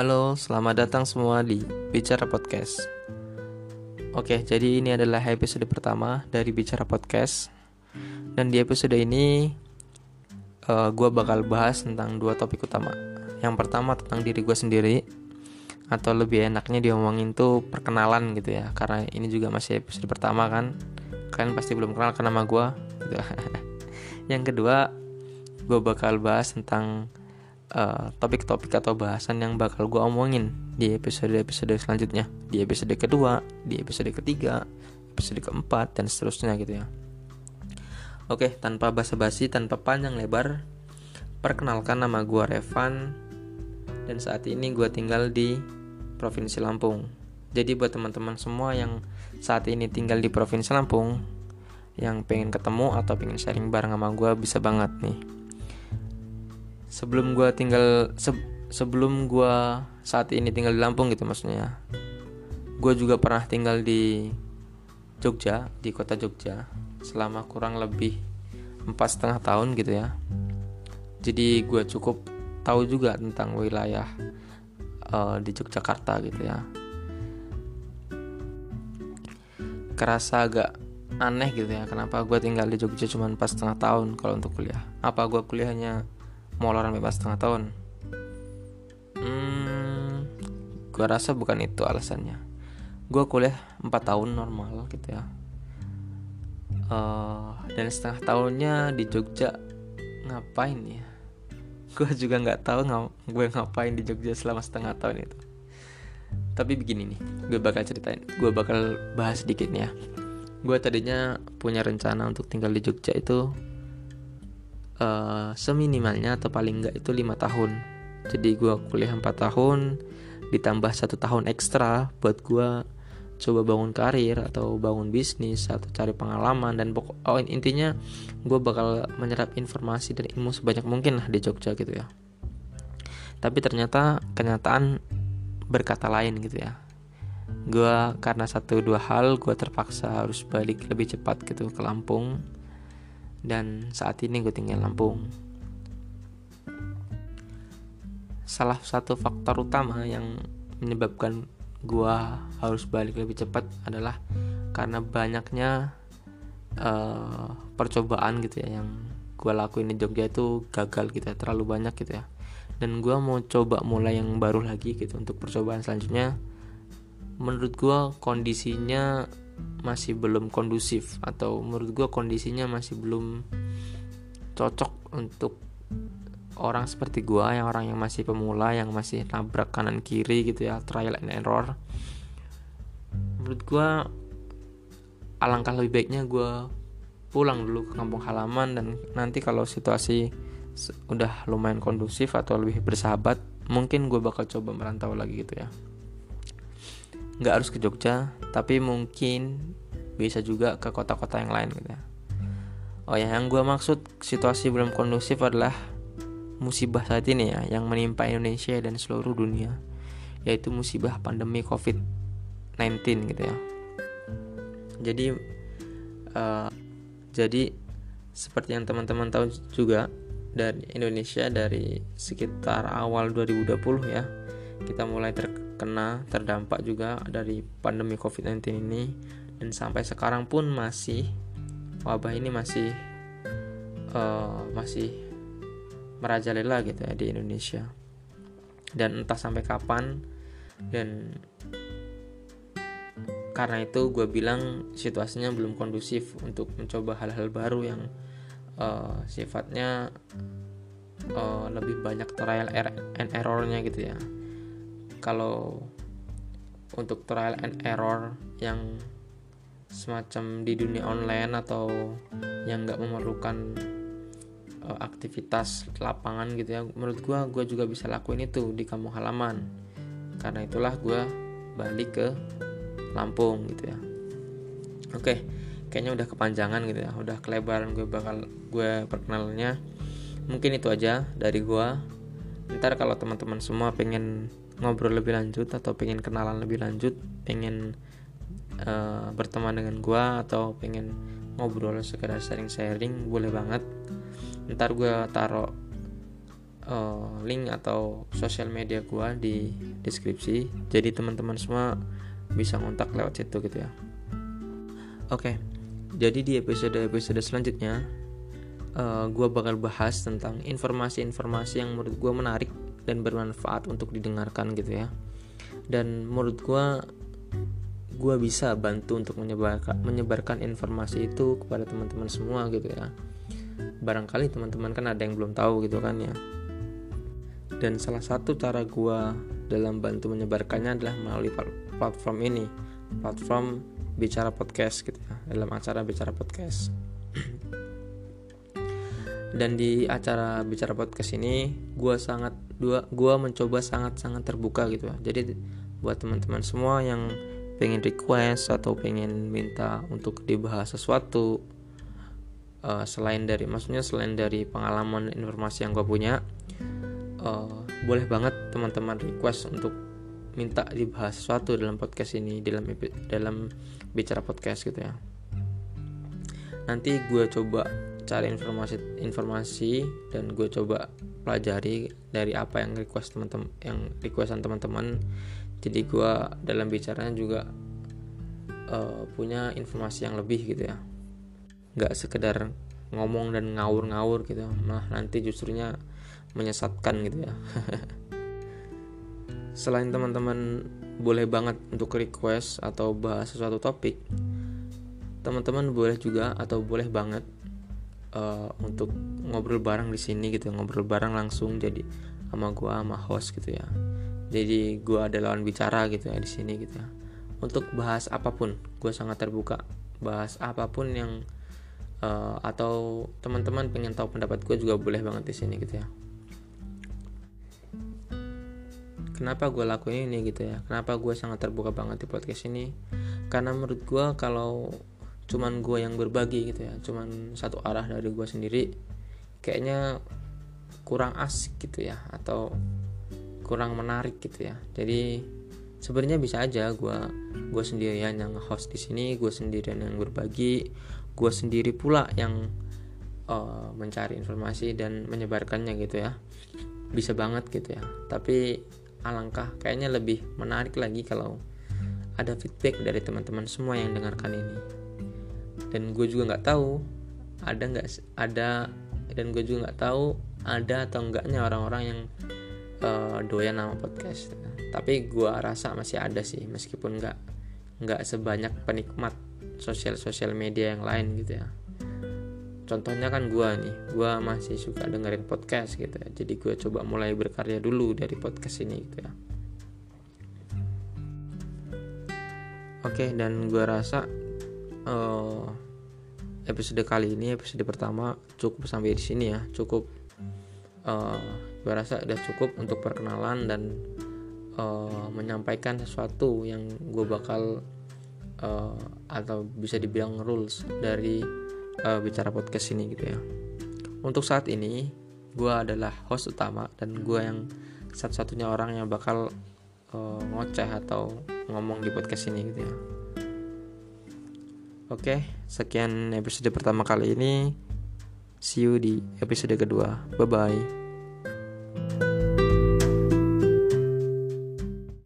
Halo, selamat datang semua di Bicara Podcast. Oke, jadi ini adalah episode pertama dari Bicara Podcast. Dan di episode ini, uh, eh, gue bakal bahas tentang dua topik utama. Yang pertama tentang diri gue sendiri, atau lebih enaknya diomongin tuh perkenalan gitu ya. Karena ini juga masih episode pertama kan. Kalian pasti belum kenal kan nama gue. Gitu. Yang kedua, gue bakal bahas tentang Eh, topik-topik uh, atau bahasan yang bakal gue omongin di episode-episode selanjutnya. Di episode kedua di episode ketiga episode keempat dan seterusnya gitu ya. Oke tanpa basa-basi tanpa panjang lebar perkenalkan nama gue Revan dan saat ini gue tinggal di provinsi Lampung. Jadi buat teman-teman semua yang saat ini tinggal di provinsi Lampung yang pengen ketemu atau pengen sharing bareng sama gue bisa banget nih sebelum gue tinggal se sebelum gue saat ini tinggal di Lampung gitu maksudnya. Gue juga pernah tinggal di Jogja di kota Jogja selama kurang lebih empat setengah tahun gitu ya. Jadi gue cukup tahu juga tentang wilayah uh, di Yogyakarta gitu ya. Kerasa agak aneh gitu ya kenapa gue tinggal di Jogja cuma empat setengah tahun kalau untuk kuliah? Apa gue kuliahnya moloran bebas setengah tahun. Hmm, gue rasa bukan itu alasannya. Gue kuliah 4 tahun normal gitu ya. Uh, dan setengah tahunnya di Jogja ngapain ya? Gue juga nggak tahu ng gue ngapain di Jogja selama setengah tahun itu. Tapi begini nih gue bakal ceritain gue bakal bahas sedikit nih ya. Gue tadinya punya rencana untuk tinggal di Jogja itu uh, seminimalnya atau paling enggak itu lima tahun. Jadi gue kuliah 4 tahun ditambah satu tahun ekstra buat gue coba bangun karir atau bangun bisnis atau cari pengalaman dan pokok oh, intinya gue bakal menyerap informasi dan ilmu sebanyak mungkin lah di Jogja gitu ya. Tapi ternyata kenyataan berkata lain gitu ya. Gue karena satu dua hal gue terpaksa harus balik lebih cepat gitu ke Lampung dan saat ini gue tinggal Lampung. Salah satu faktor utama yang menyebabkan gue harus balik lebih cepat adalah karena banyaknya uh, percobaan gitu ya yang gue lakuin di Jogja itu gagal gitu ya terlalu banyak gitu ya dan gue mau coba mulai yang baru lagi gitu untuk percobaan selanjutnya menurut gue kondisinya masih belum kondusif atau menurut gue kondisinya masih belum cocok untuk orang seperti gue yang orang yang masih pemula yang masih nabrak kanan kiri gitu ya trial and error. Menurut gue alangkah lebih baiknya gue pulang dulu ke kampung halaman dan nanti kalau situasi udah lumayan kondusif atau lebih bersahabat mungkin gue bakal coba merantau lagi gitu ya nggak harus ke Jogja tapi mungkin bisa juga ke kota-kota yang lain gitu ya. Oh ya yang gue maksud situasi belum kondusif adalah musibah saat ini ya yang menimpa Indonesia dan seluruh dunia yaitu musibah pandemi COVID-19 gitu ya. Jadi uh, jadi seperti yang teman-teman tahu juga dari Indonesia dari sekitar awal 2020 ya kita mulai terkena terdampak juga dari pandemi COVID-19 ini. Dan sampai sekarang pun masih wabah ini masih uh, masih merajalela gitu ya di Indonesia. Dan entah sampai kapan dan karena itu gue bilang situasinya belum kondusif untuk mencoba hal-hal baru yang uh, sifatnya uh, lebih banyak trial and errornya gitu ya kalau untuk trial and error yang semacam di dunia online atau yang nggak memerlukan uh, aktivitas lapangan gitu ya menurut gue gue juga bisa lakuin itu di kampung halaman. Karena itulah gue balik ke Lampung gitu ya. Oke kayaknya udah kepanjangan gitu ya udah kelebaran gue bakal gue perkenalannya mungkin itu aja dari gue ntar kalau teman-teman semua pengen ngobrol lebih lanjut atau pengen kenalan lebih lanjut pengen uh, berteman dengan gue atau pengen ngobrol sekedar sharing-sharing boleh banget. Ntar gue taruh uh, link atau sosial media gue di deskripsi. Jadi teman-teman semua bisa ngontak lewat situ gitu ya. Oke okay, jadi di episode episode selanjutnya uh, eh, gue bakal bahas tentang informasi-informasi yang menurut gue menarik dan bermanfaat untuk didengarkan gitu ya. Dan menurut gue gue bisa bantu untuk menyebarkan menyebarkan informasi itu kepada teman-teman semua gitu ya. Barangkali teman-teman kan ada yang belum tahu gitu kan ya. Dan salah satu cara gue dalam bantu menyebarkannya adalah melalui platform ini platform bicara podcast gitu ya dalam acara bicara podcast dan di acara bicara podcast ini gue sangat dua gue mencoba sangat sangat terbuka gitu. Jadi buat teman-teman semua yang pengen request atau pengen minta untuk dibahas sesuatu uh, selain dari maksudnya selain dari pengalaman informasi yang gue punya uh, boleh banget teman-teman request untuk minta dibahas sesuatu dalam podcast ini dalam dalam bicara podcast gitu ya. Nanti gue coba cari informasi informasi dan gue coba pelajari dari apa yang request teman-teman yang requestan teman-teman jadi gue dalam bicaranya juga uh, punya informasi yang lebih gitu ya. Nggak sekedar ngomong dan ngawur-ngawur gitu malah nanti justrunya menyesatkan gitu ya. Selain teman-teman boleh banget untuk request atau bahas sesuatu topik teman-teman boleh juga atau boleh banget uh, untuk ngobrol bareng di sini gitu ngobrol bareng langsung jadi sama gue sama host gitu ya. Jadi gue ada lawan bicara gitu ya di sini gitu ya. Untuk bahas apa pun gue sangat terbuka. Bahas apa pun yang uh, atau teman-teman pengen tahu pendapat gue juga boleh banget di sini gitu ya. Kenapa gue lakuin ini gitu ya? Kenapa gue sangat terbuka banget di podcast ini? Karena menurut gue kalau cuman gue yang berbagi gitu ya. Cuman satu arah dari gue sendiri kayaknya kurang asik gitu ya atau kurang menarik gitu ya. Jadi sebenarnya bisa aja gue gue sendirian yang host di sini gue sendirian yang berbagi gue sendiri pula yang uh, mencari informasi dan menyebarkannya gitu ya. Bisa banget gitu ya. Tapi alangkah kayaknya lebih menarik lagi kalau ada feedback dari teman-teman semua yang dengarkan ini dan gue juga nggak tahu ada nggak ada dan gue juga nggak tahu ada atau enggaknya orang-orang yang uh, doyan nama podcast. Tapi gue rasa masih ada sih meskipun nggak nggak sebanyak penikmat sosial sosial media yang lain gitu ya. Contohnya kan gue nih gue masih suka dengerin podcast gitu ya. Jadi gue coba mulai berkarya dulu dari podcast ini gitu ya. Oke dan gue rasa uh, episode kali ini episode pertama cukup sampai di sini ya. Cukup uh, gue rasa udah cukup untuk perkenalan dan uh, menyampaikan sesuatu yang gue bakal uh, atau bisa dibilang rules dari uh, bicara podcast ini gitu ya. Untuk saat ini gue adalah host utama dan gue yang satu-satunya orang yang bakal uh, ngoceh atau ngomong di podcast ini gitu ya Oke, sekian episode pertama kali ini. See you di episode kedua. Bye bye.